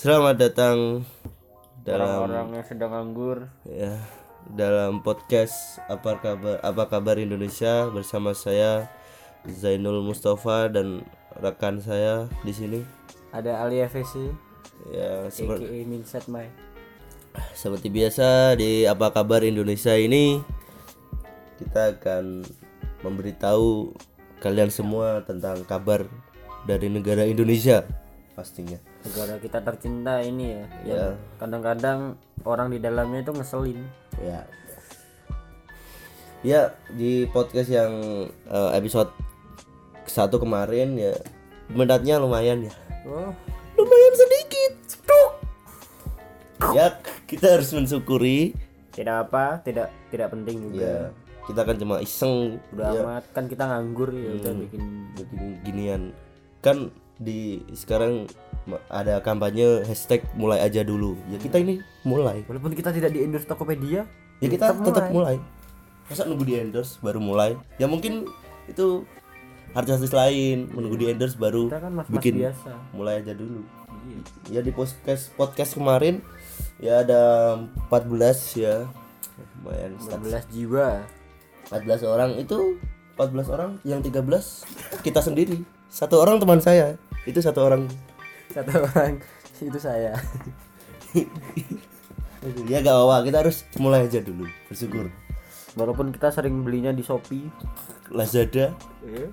Selamat datang dalam orang-orang yang sedang nganggur. Ya dalam podcast apa kabar apa kabar Indonesia bersama saya Zainul Mustafa dan rekan saya di sini. Ada Ali FSC ya seperti Mai. seperti biasa di apa kabar Indonesia ini kita akan memberitahu kalian semua tentang kabar dari negara Indonesia pastinya negara kita tercinta ini ya Ya. yang kadang-kadang orang di dalamnya itu ngeselin. Ya. Ya di podcast yang eh, episode satu kemarin ya mendatnya lumayan ya. Oh. Lumayan sedikit Cetuk. ya kita harus mensyukuri. Tidak apa tidak tidak penting juga. Ya kita kan cuma iseng. Udah ya, amat kan kita nganggur ya udah bikin bikin ginian. Kan di sekarang ada kampanye hashtag mulai aja dulu. Ya kita ini mulai. Walaupun kita tidak di endorse Tokopedia ya kita tetap mulai. masa nunggu di endorse baru mulai? Ya mungkin itu artis-artis lain menunggu di endorse baru kita kan mas, mas bikin biasa. mulai aja dulu. Iya. ya di podcast podcast kemarin ya ada 14 ya. Lumayan stat- 15 jiwa. 14 orang itu 14 orang yang 13 kita sendiri. Satu orang teman saya itu satu orang. Satu orang. Itu saya. Ya gak apa kita harus mulai aja dulu. Bersyukur. Walaupun kita sering belinya di Shopee. Lazada. Eh,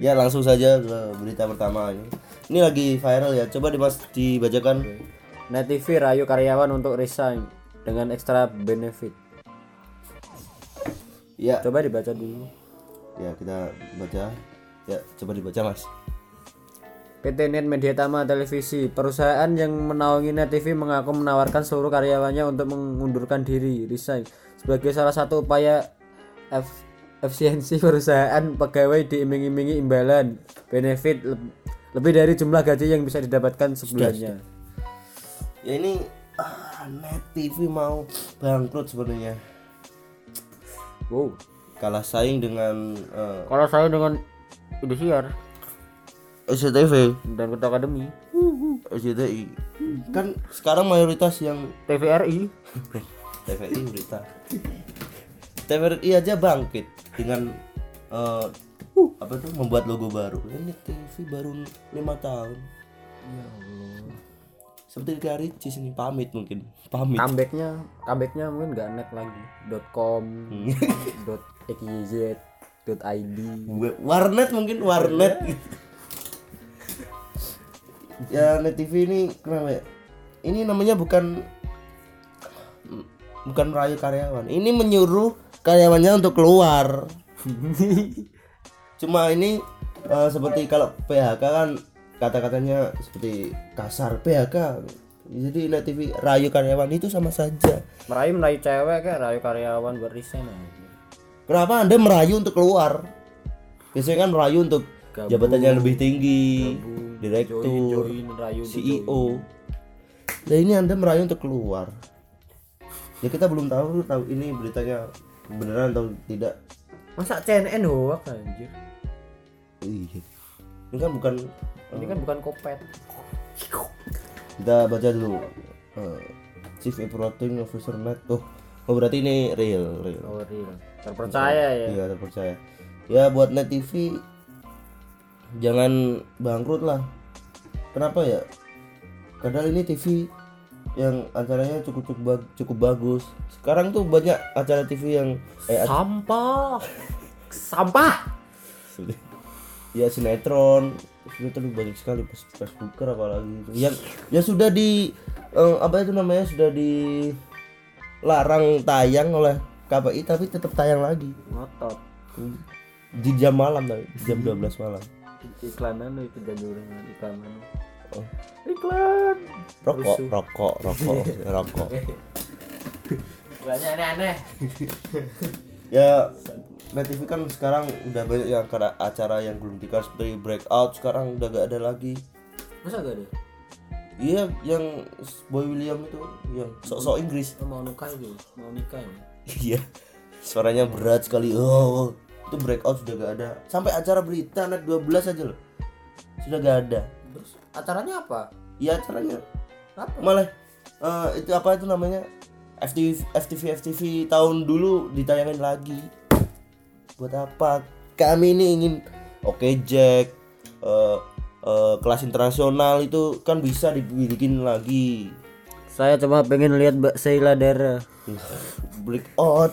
ya langsung saja ke berita pertama ini. Ini lagi viral ya. Coba dimas dibacakan. Net TV rayu karyawan untuk resign dengan ekstra benefit. ya. Coba dibaca dulu. ya kita baca. Ya coba dibaca mas PT Net Media Tama Televisi, perusahaan yang menaungi Net TV mengaku menawarkan seluruh karyawannya untuk mengundurkan diri, resign, sebagai salah satu upaya ef- efisiensi perusahaan pegawai diiming-imingi imbalan benefit leb- lebih dari jumlah gaji yang bisa didapatkan sebulannya. ya ini ah, net TV mau bangkrut sebenarnya. Wow. kalah saing dengan eh, Kalau saya dengan Indosiar SCTV dan Kota Akademi, SCTI kan sekarang mayoritas yang TVRI, TVRI berita. TVRI aja bangkit dengan eh, apa tuh membuat logo baru. Ini TV baru lima tahun. Ya Allah. seperti kayak Ricis ini pamit mungkin. Pamit. Comebacknya comebacknya mungkin nggak net lagi .com dot xyz dot id Wa- warnet mungkin warnet ya net TV ini kenapa ya ini namanya bukan bukan merayu karyawan. Ini menyuruh karyawannya untuk keluar. Cuma ini eh, seperti kalau PHK kan kata-katanya seperti kasar PHK jadi net TV rayu karyawan itu sama saja. Merayu merayu cewek kayak rayu karyawan buat resign Kenapa Anda merayu untuk keluar? Biasanya kan merayu untuk Gabung. jabatan yang lebih tinggi, join direktur, join rayu untuk join. CEO. Nah ini Anda merayu untuk keluar. Ya kita belum tahu tahu ini beritanya beneran atau tidak. masa CNN hoax anjir Iya. Ini kan bukan ini kan bukan kopet kita baca dulu. Eh, Chief Operating Officer Net. Oh, oh berarti ini real, real. oh real terpercaya ya Iya terpercaya. Ya buat net TV jangan bangkrut lah. Kenapa ya? Padahal ini TV yang acaranya cukup cukup, bag- cukup bagus. Sekarang tuh banyak acara TV yang eh sampah sampah ya sinetron, sinetron banyak sekali pas Facebooker apalagi itu. Yang yang sudah di eh, apa itu namanya sudah dilarang tayang oleh KPI tapi tetap tayang lagi ngotot di jam malam tapi jam 12 malam. Iklanan itu janjuran iklanan Oh. iklan! Rokok rokok rokok rokok. Banyak aneh-aneh ya Net TV kan sekarang udah banyak yang karena acara yang belum dikasih seperti breakout sekarang udah gak ada lagi. Masa gak ada? Iya yang Boy William itu yang sok-sok Inggris. Mau nikah itu mau nikah ya iya suaranya berat sekali. Oh itu breakout sudah gak ada. Sampai acara berita net 12 aja loh. Sudah gak ada. Terus acaranya apa? Ya acaranya. Apa? malah eh, itu apa itu namanya? FTV FTV FTV tahun dulu ditayangin lagi. Buat apa? Kami ini ingin oke Jack eh, eh, kelas internasional itu kan bisa dibikin lagi. Saya cuma pengen lihat Mbak Sheila Dara. break out.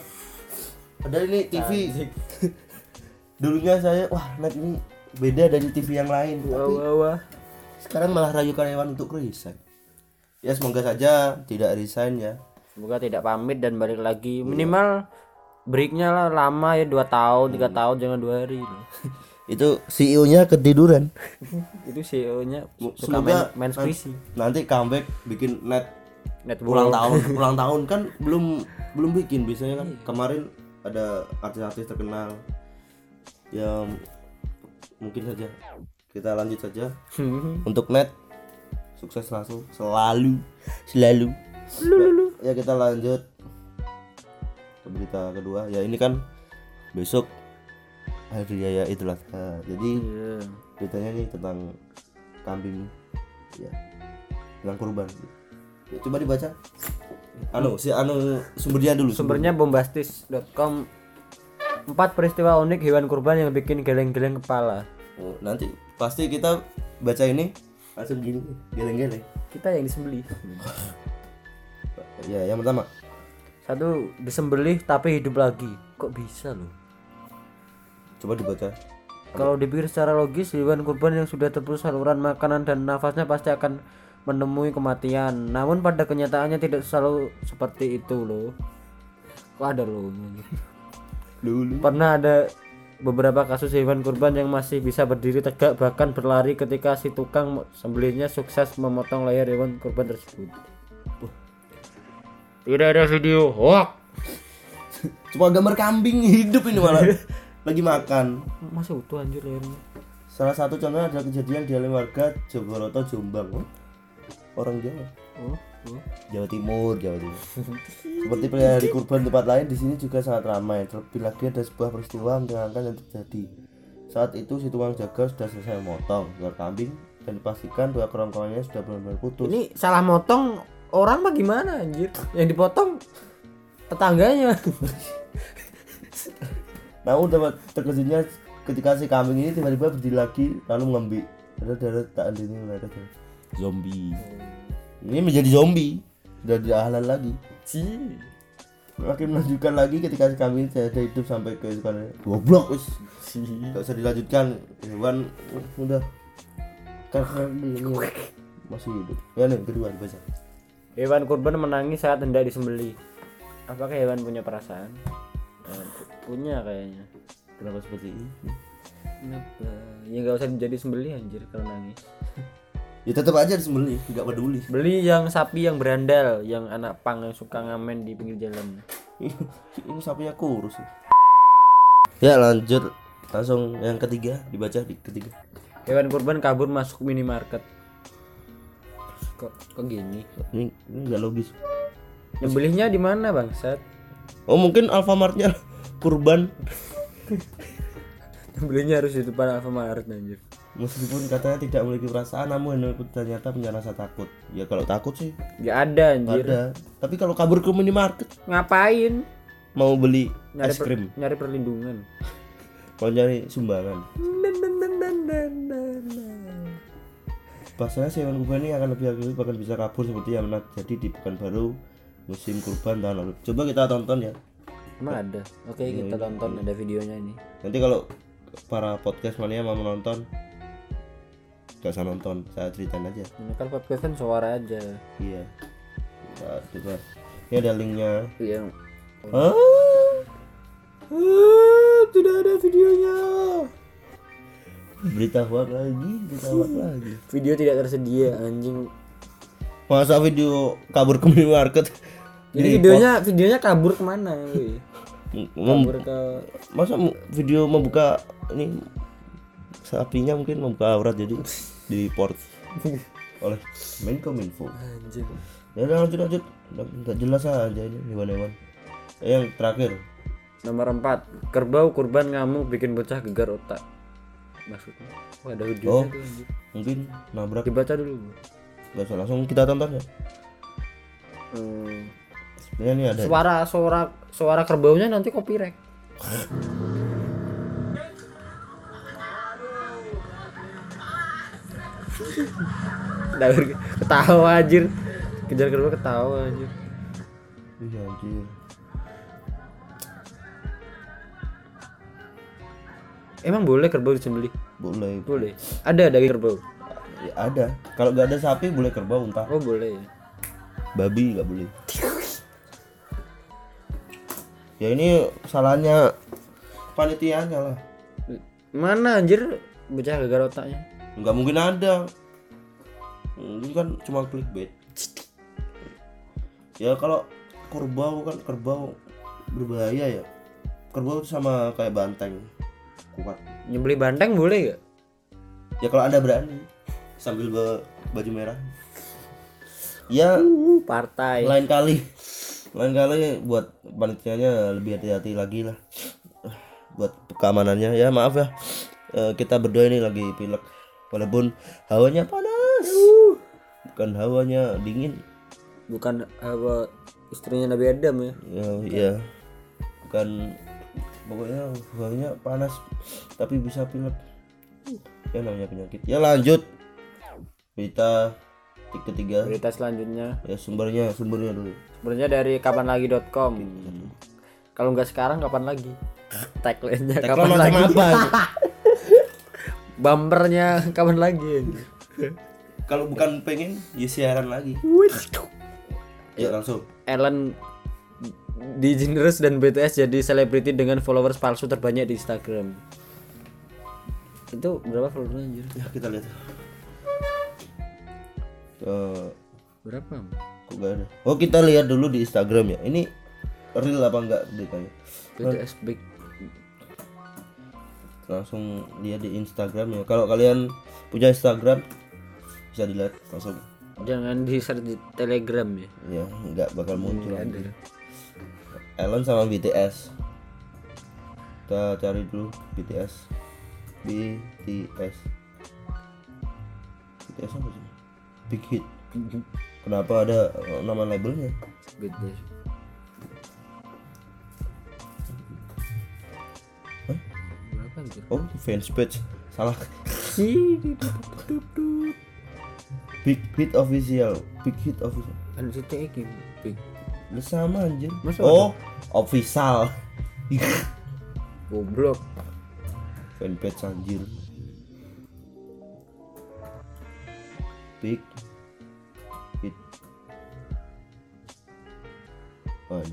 Padahal ini TV dulunya saya wah net ini beda dari TV yang lain. Wah, tapi wah, wah. sekarang malah rayu karyawan untuk resign. Ya semoga saja tidak resign ya. Semoga tidak pamit dan balik lagi. Minimal breaknya lah lama ya dua tahun, tiga tahun, jangan dua hari. itu CEO nya ketiduran. Itu CEO-nya suka semoga main, main nanti comeback bikin net Net ulang tahun. Ulang tahun kan belum belum bikin. Biasanya kan kemarin ada artis-artis terkenal yang mungkin saja. Kita lanjut saja. Untuk net sukses langsung selalu selalu. Ya kita lanjut ke berita kedua. Ya ini kan besok hari raya idul adha. Jadi Iya. beritanya nih tentang kambing ya tentang kurban. Ya, coba dibaca. Anu si anu sumbernya dulu Sumbernya bombastis.com Empat peristiwa unik hewan kurban yang bikin geleng-geleng kepala. Oh, nanti pasti kita baca ini langsung gini geleng-geleng Kita yang disembelih. ya yang pertama Satu disembelih tapi hidup lagi. Kok bisa loh? coba dibaca Kalau dipikir secara logis, hewan kurban yang sudah terputus saluran makanan dan nafasnya pasti akan menemui kematian. Namun pada kenyataannya tidak selalu seperti itu loh. Kok ada loh? Dulu. Pernah ada beberapa kasus hewan kurban yang masih bisa berdiri tegak bahkan berlari ketika si tukang sembelihnya sukses memotong leher hewan kurban tersebut. Tidak ada video. Hoax. cuma gambar kambing hidup ini malah. Lagi makan. Masih utuh anjir lehernya. salah satu contohnya adalah kejadian di alami warga Jogoroto Jombang. Orang Jawa. Oh, oh. Jawa Timur, Jawa Timur. Seperti hari kurban tempat lain di sini juga sangat ramai. Terlebih lagi ada sebuah peristiwa menyenangkan yang terjadi. Saat itu si tukang jaga sudah selesai memotong ekor kambing dan dipastikan dua kerongkongannya sudah benar-benar putus. Ini salah motong orang mah gimana anjir? Yang dipotong tetangganya. Namun dapat terkejutnya ketika si kambing ini tiba-tiba berdiri lagi lalu mengambil ada darah tak ada ini ada darah. zombie. Ini menjadi zombie sudah tidak halal lagi. Ci. Makin melanjutkan lagi ketika tidak ada hidup sampai ke goblok wis. Gak usah dilanjutkan hewan uh, udah ini masih hidup ya nih kedua dibaca Hewan kurban menangis saat hendak disembelih. Apakah hewan punya perasaan? Eh, punya kayaknya. kenapa seperti ini Kenapa? Ya nggak usah jadi sembelih anjir kalau nangis. Ya tetap aja disembelih tidak peduli Beli yang sapi yang berandal, yang anak pang yang suka ngamen di pinggir jalan. ini sapinya kurus ya lanjut langsung yang ketiga dibaca di ketiga Hewan kurban kabur masuk minimarket. Kok kok gini? ini ini nggak logis Nyembelihnya di mana, Bangsat? oh mungkin Alfamartnya kurban Nyembelihnya harus di depan Alfamart anjir. Meskipun katanya tidak memiliki perasaan namun ternyata punya rasa takut ya kalau takut sih Gak ada anjir. ada tapi kalau kabur ke minimarket Ngapain? mau beli Nyari es per- krim nyari perlindungan. mau nyari sumbangan. Pasalnya hewan kurban ini akan lebih agresif bahkan bisa kabur seperti yang pernah terjadi di Pekanbaru musim kurban tahun lalu. Coba kita tonton ya. Emang ada. Oke, kita tonton ada videonya ini. Nanti kalau para podcast mania mau menonton, gak usah nonton, saya ceritain aja. Ini kan podcast kan suara aja. Iya. Nah, coba. Ini ada linknya. Yang Hah? Ah, tidak ada videonya. Berita hoax lagi, berita hoax lagi. Video tidak tersedia anjing. Masa video kabur ke minimarket? Jadi videonya videonya kabur ke mana? Kabur ke masa video membuka ini sapinya mungkin membuka aurat jadi di port oleh Menkominfo. anjing. Ya udah lanjut lanjut, Udah nggak jelas aja ini hewan-hewan. Eh, yang terakhir, Nomor 4 Kerbau kurban ngamuk bikin bocah gegar otak Maksudnya Wah ada videonya Oh. tuh anjing. mungkin nabrak Dibaca dulu nggak usah langsung kita tonton ya Hmm. sebenarnya ini ada Suara suara suara kerbaunya nanti copyright. ketawa anjir. Kejar kerbau ketawa anjir. Iya, anjir. Emang boleh kerbau disembelih? boleh Boleh. Ada daging kerbau. Ya, ada kalau nggak ada sapi boleh kerbau entah Oh, boleh babi nggak boleh ya ini salahnya panitianya lah Mana anjir bocah gagal otaknya? Nggak mungkin ada. Ini kan cuma clickbait. Ya kalau kerbau kan kerbau berbahaya ya. Kerbau itu sama kayak banteng. Kuat. Nyembelih banteng boleh gak? ya kalau anda berani. Sambil bawa baju merah. Ya Uh, partai. lain kali. Lain kali buat panitianya lebih hati-hati lagi lah. Buat keamanannya. Ya maaf ya. Eh, kita berdua ini lagi pilek walaupun hawanya panas. Bukan hawanya dingin. Bukan apa istrinya Nabi Adam ya. ya ya bukan pokoknya hawanya panas tapi bisa pilek. Ya namanya penyakit. Ya lanjut. Berita ketiga. Berita selanjutnya. Ya sumbernya sumbernya dulu. Sebenarnya dari kapanlagi.com. Kalau nggak sekarang kapan lagi? Tagline-nya Tagline kapan lagi? apa Bumpernya kapan lagi? kalau bukan pengen ya siaran lagi ya langsung Ellen DeGeneres dan BTS jadi selebriti dengan followers palsu terbanyak di Instagram. Itu berapa followersnya anjir? ya kita lihat Eh, Berapa? kok gak ada oh kita lihat dulu di Instagram ya ini real apa enggak beritanya BTS big langsung lihat di Instagram ya. Kalau kalian punya Instagram bisa dilihat langsung. Jangan di share di Telegram ya. ya nggak bakal muncul Nggak lagi. ada. Elon sama BTS kita cari dulu BTS BTS BTS apa sih? Big Hit. Kenapa ada nama labelnya? BTS. Oh fans page. Salah. Big Hit official. Big Hit official. Kan situ iki big. Sama anjir. Masa oh official. Goblok. fanpage anjir. Big Hit. Oh,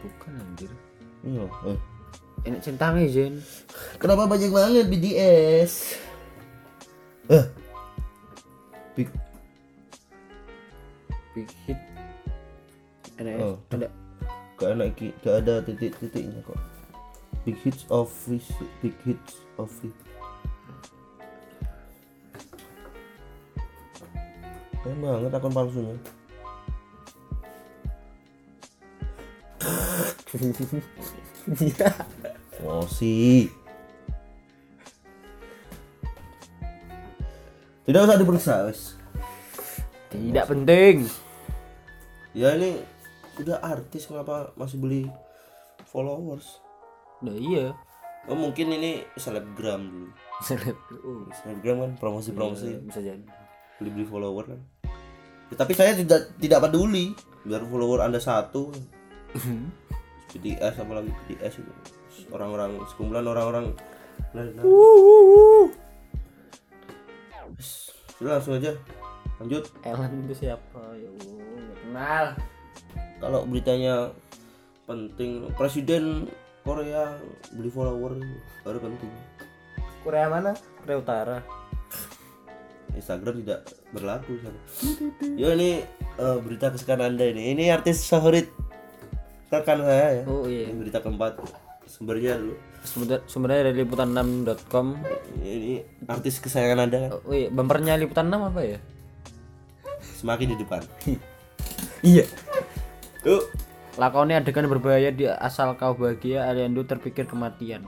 Bukan anjir. loh. Eh, Enak centangnya Jen. Kenapa banyak banget BTS? Eh. Big Big hit. Enak Oh. ada gak enak iki, gak ada titik-titiknya kok. Big hits of fish, big hits of fish. Keren banget akun palsunya. Iya. Oh sih. Tidak usah diperiksa, wes. Tidak penting. Ya ini udah artis kenapa masih beli followers? Nah iya. Oh mungkin ini selebgram dulu. Seleb. Oh, Selebgram kan promosi-promosi bisa jadi. beli beli follower kan. Ya, tapi saya tidak tidak peduli biar follower anda satu. BTS apalagi BTS itu orang-orang sekumpulan orang-orang lain Sudah langsung aja lanjut Ellen itu siapa? Ya kenal. kalau beritanya penting presiden Korea beli follower baru penting Korea mana? Korea Utara. Instagram tidak berlaku sana. ya ini eh, berita kesukaan anda ini ini artis favorit rekan saya ya Oh iya. ini berita keempat sumbernya dulu Sumber, sumbernya dari liputan6.com. ini artis kesayangan anda kan Oh iya, bumpernya liputan 6 apa ya? semakin di depan Iya. yuk Lakoni adegan berbahaya di asal kau bahagia Aliando terpikir kematian.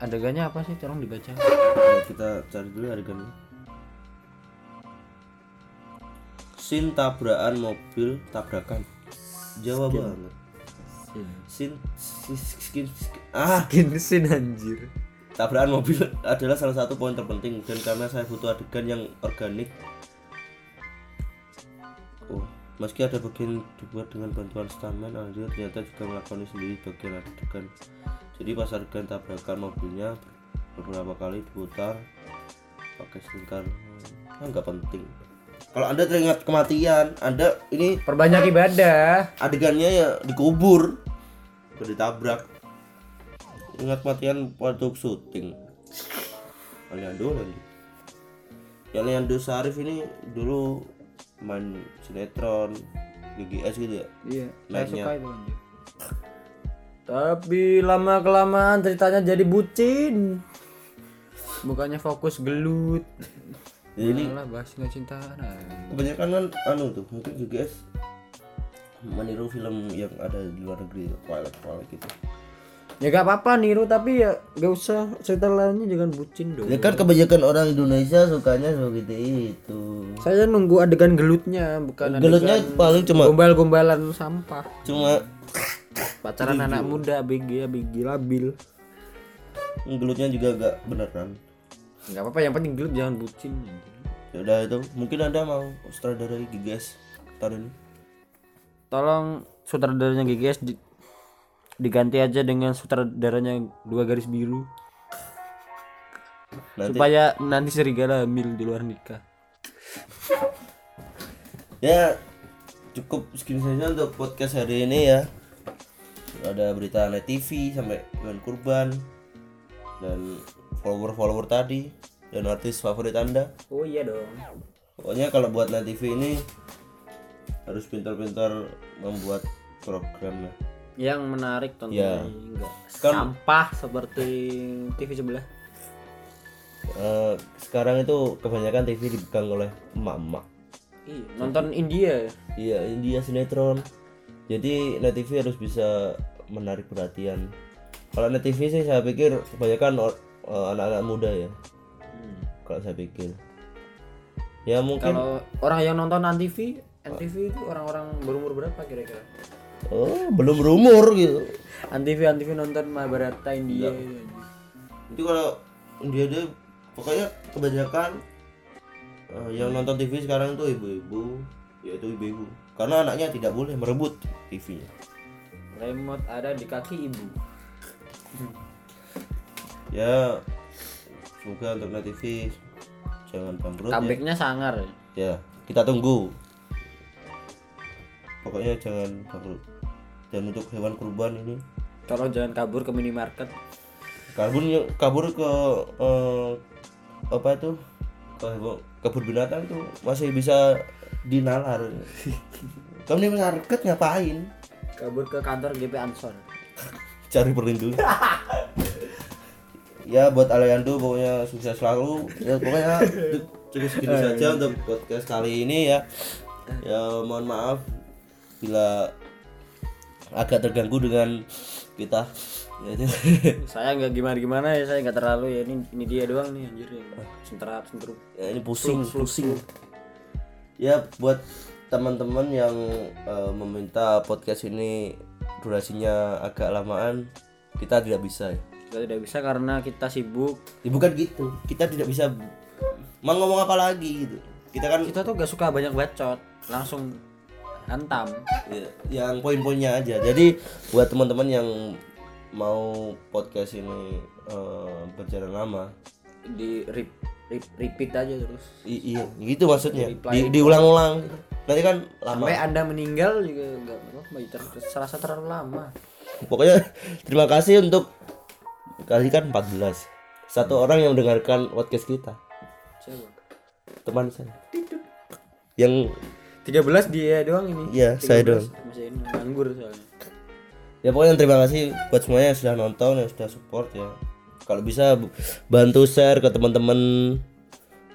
Adegannya apa sih? Tolong dibaca. Nah, kita cari dulu adegannya sin tabrakan mobil tabrakan Jawa banget sin sin, sin, sin- ah. Skin sin anjir. tabrakan mobil adalah salah satu poin terpenting dan karena saya butuh adegan yang organik. Oh meski ada bagian dibuat dengan bantuan stuntman Aldo ternyata juga melakukan sendiri bagian adegan. Jadi pas adegan tabrakan mobilnya beberapa kali diputar pakai selingkar ah, nggak penting kalau anda teringat kematian anda ini Perbanyak ibadah. adegannya ya dikubur udah ditabrak ingat matian waktu syuting Aliando lagi yang Aliando Sarif ini dulu main sinetron GGS gitu ya Iya, saya suka itu anjir. Tapi lama kelamaan ceritanya jadi bucin. Bukannya fokus gelut. Jadi ini Malah bahas nggak cintaan. kebanyakan kan anu tuh mungkin GGS meniru film yang ada di luar negeri Twilight Twilight gitu Ya gak apa-apa niru tapi ya gak usah cerita lainnya jangan bucin dong. ya kan kebanyakan orang Indonesia sukanya seperti itu Saya nunggu adegan gelutnya bukan gelutnya adegan paling cuma gombal-gombalan sampah. cuma Pacaran anak muda ABG ABG labil. gelutnya juga agak beneran Gak apa-apa yang penting gelut jangan bucin. Ya udah itu. Mungkin anda mau sutradarai GGS tahun ini? Tolong sutradaranya GGS di- diganti aja dengan sutradaranya dua garis biru. Nanti. Supaya nanti serigala hamil di luar nikah. ya cukup segini saja untuk podcast hari ini ya. Ada berita net TV sampai dengan kurban dan follower-follower tadi dan artis favorit anda Oh iya dong. pokoknya kalau buat net TV ini harus pintar-pintar membuat programnya Yang menarik tentunya Ya. enggak Kan- sampah seperti TV sebelah. Eh, sekarang itu kebanyakan TV dipegang oleh emak-emak Iya, nonton India. Iya, India sinetron. Jadi Net TV harus bisa menarik perhatian. Kalau Net TV sih saya pikir kebanyakan eh, anak-anak muda ya. Kalau saya pikir. Ya mungkin Kalau orang yang nonton NTV, NTV itu orang-orang berumur berapa kira-kira? oh, belum berumur gitu. NTV NTV nonton Mahabharata India itu. Itu kalau dia dia pokoknya kebanyakan eh, yang nonton TV sekarang tuh ibu-ibu, yaitu ibu-ibu. Karena anaknya tidak boleh merebut TV-nya. Remote ada di kaki ibu. Ya semoga untuk Net TV jangan bangkrut ya. Comebacknya sangar. ya kita tunggu pokoknya jangan bangkrut dan untuk hewan kurban ini Tolong jangan kabur ke minimarket. kabur kabur ke eh, apa itu ke kebun binatang tuh masih bisa dinalar kamu market ngapain Kabur ke kantor GP Ansor. cari perlindungan ya buat Aliando pokoknya sukses selalu. Ya pokoknya cukup segini saja untuk podcast kali ini ya. Ya mohon maaf bila agak terganggu dengan kita. Ya, saya nggak gimana-gimana ya, saya nggak terlalu ya. Ini ini dia doang nih anjir ya. Senterap senterup. ya ini pusing pusing. ya buat teman-teman yang eh, meminta podcast ini durasinya agak lamaan kita tidak bisa ya Kita tidak bisa karena kita sibuk. Ya, bukan gitu kita tidak bisa mau ngomong apa lagi gitu kita kan Kita tuh gak suka banyak bacot, langsung hantam. ya, yang poin-poinnya aja jadi buat teman-teman yang mau podcast ini eh, berjalan lama Di rip, rip- repeat aja terus. i- iya gitu maksudnya. Di- diulang-ulang nanti kan lama Sampai anda meninggal juga nggak apa-apa, ter- serasa terlalu lama. pokoknya terima kasih untuk kali kan 14 satu orang yang mendengarkan podcast kita Coba. teman saya yang 13 dia doang ini. Iya, saya 13 doang. Masih nganggur soalnya. ya pokoknya terima kasih buat semuanya yang sudah nonton yang sudah support ya kalau bisa bantu share ke teman-teman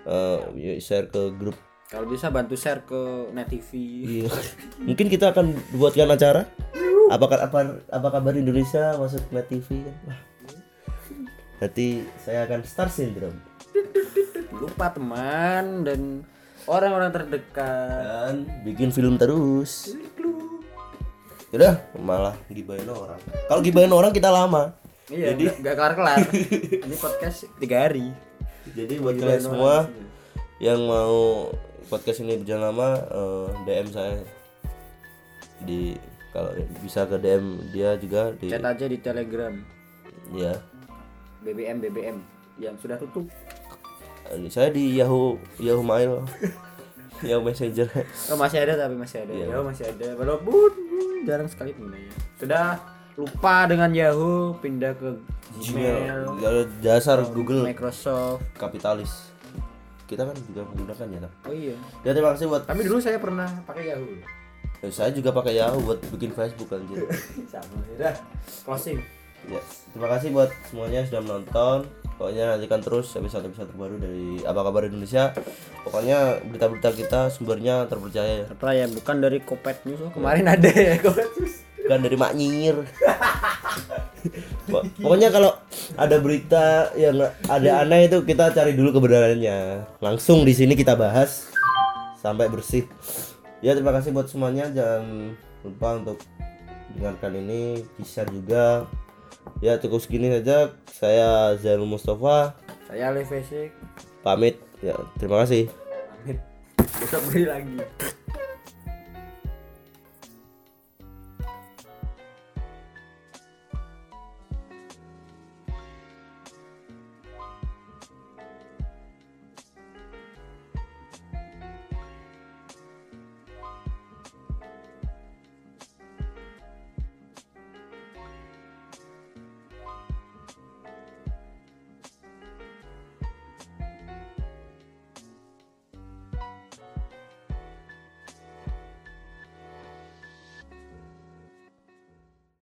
eh, yuk share ke grup Kalau bisa bantu share ke Net TV. Iya. mungkin kita akan buatkan acara apakah apa apa kabar Indonesia masuk net TV kan Nanti saya akan star syndrome. Lupa teman dan orang-orang terdekat. Dan bikin film terus. Udah malah gibain orang. Kalau gibain orang kita lama. Iya jadi nggak kelar kelar ini podcast tiga hari. Jadi buat kalian semua yang mau podcast ini berjalan lama eh, DM saya. Di kalau bisa ke DM dia juga di chat aja di telegram. Ya BBM BBM yang sudah tutup. Ini saya di Yahoo Yahoo Mail. Yahoo Messenger. Oh masih ada tapi masih ada. Iya. Yahoo masih ada. Walaupun jarang sekali penggunanya. Sudah lupa dengan Yahoo pindah ke Gmail. Gmail. Dasar Google. Microsoft. Kapitalis. Kita kan juga menggunakan ya oh iya. Ya terima kasih buat tapi dulu saya pernah pakai Yahoo. Eh, saya juga pakai Yahoo buat bikin Facebook anjir. Sama udah. Closing ya terima kasih buat semuanya sudah menonton. Pokoknya nantikan terus episode-episode terbaru dari apa kabar Indonesia. Pokoknya berita-berita kita sumbernya terpercaya ya. Bukan dari Kopet News. Oh, kemarin ada ya Kopet News. Bukan dari Mak Nyir Pok- pokoknya kalau ada berita yang ada aneh itu kita cari dulu kebenarannya. Langsung di sini kita bahas sampai bersih. Ya terima kasih buat semuanya. Jangan lupa untuk dengarkan ini. Di-share juga ya cukup segini saja. Saya Zainul Mustafa. Saya Ali Fesik pamit. Ya terima kasih. Pamit. Besok beli lagi